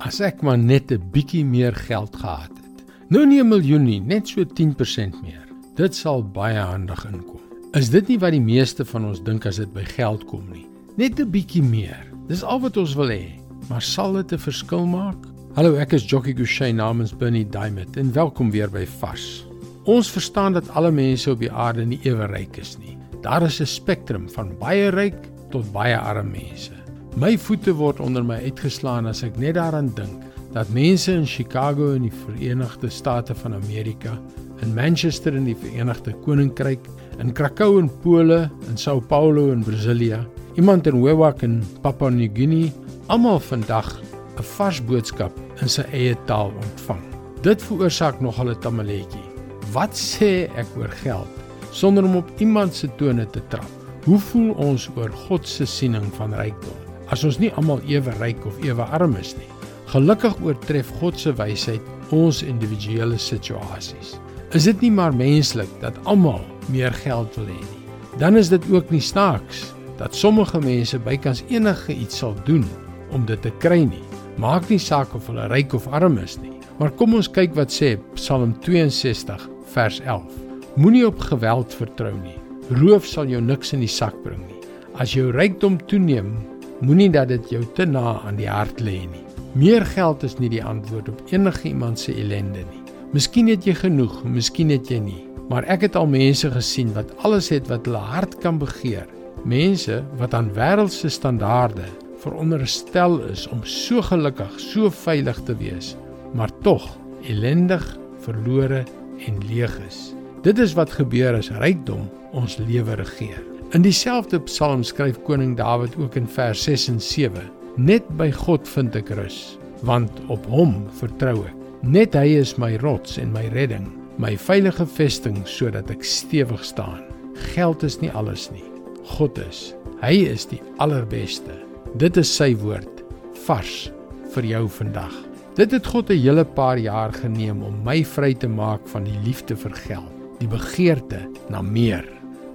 as ek maar net 'n bietjie meer geld gehad het. Nou nie 'n miljoen nie, net so 10% meer. Dit sal baie handig inkom. Is dit nie wat die meeste van ons dink as dit by geld kom nie? Net 'n bietjie meer. Dis al wat ons wil hê. Maar sal dit 'n verskil maak? Hallo, ek is Jockey Gouchee namens Bernie Diamond en welkom weer by Vars. Ons verstaan dat alle mense op die aarde nie ewe ryk is nie. Daar is 'n spektrum van baie ryk tot baie arm mense. My voete word onder my uitgeslaan as ek net daaraan dink dat mense in Chicago in die Verenigde State van Amerika, in Manchester in die Verenigde Koninkryk, in Krakow in Pole, in São Paulo in Brasilia, iemand in Wewak in Papua New Guinea, almal vandag 'n vars boodskap in sy eie taal ontvang. Dit veroorsaak nogal 'n tamaletjie. Wat sê ek oor geld sonder om op iemand se tone te trap? Hoe voel ons oor God se siening van rykdom? As ons nie almal ewe ryk of ewe arm is nie. Gelukkig oortref God se wysheid ons individuele situasies. Is dit nie maar menslik dat almal meer geld wil hê nie? Dan is dit ook nie snaaks dat sommige mense bykans enige iets sal doen om dit te kry nie. Maak nie saak of hulle ryk of arm is nie. Maar kom ons kyk wat sê Psalm 62 vers 11. Moenie op geweld vertrou nie. Roof sal jou niks in die sak bring nie. As jou rykdom toeneem, Moenie dat dit jou te na aan die hart lê nie. Meer geld is nie die antwoord op enige iemand se ellende nie. Miskien het jy genoeg, miskien het jy nie, maar ek het al mense gesien wat alles het wat hulle hart kan begeer. Mense wat aan wêreldse standaarde veronderstel is om so gelukkig, so veilig te wees, maar tog ellendig, verlore en leeg is. Dit is wat gebeur as rykdom ons lewe regeer. In dieselfde Psalm skryf koning Dawid ook in vers 6 en 7: Net by God vind ek rus, want op Hom vertrou ek. Net Hy is my rots en my redding, my veilige vesting sodat ek stewig staan. Geld is nie alles nie. God is. Hy is die allerbeste. Dit is sy woord vars vir jou vandag. Dit het God 'n hele paar jaar geneem om my vry te maak van die liefde vir geld, die begeerte na meer.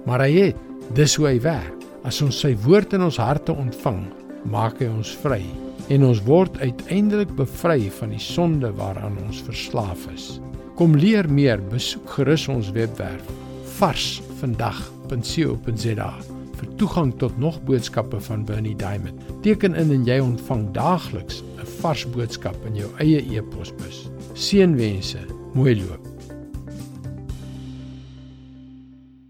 Maar hy het Dis hoe hy werk. As ons sy woord in ons harte ontvang, maak hy ons vry en ons word uiteindelik bevry van die sonde waaraan ons verslaaf is. Kom leer meer, besoek gerus ons webwerf varsvandag.co.za vir toegang tot nog boodskappe van Bernie Diamond. Teken in en jy ontvang daagliks 'n vars boodskap in jou eie e-posbus. Seënwense, mooi loop.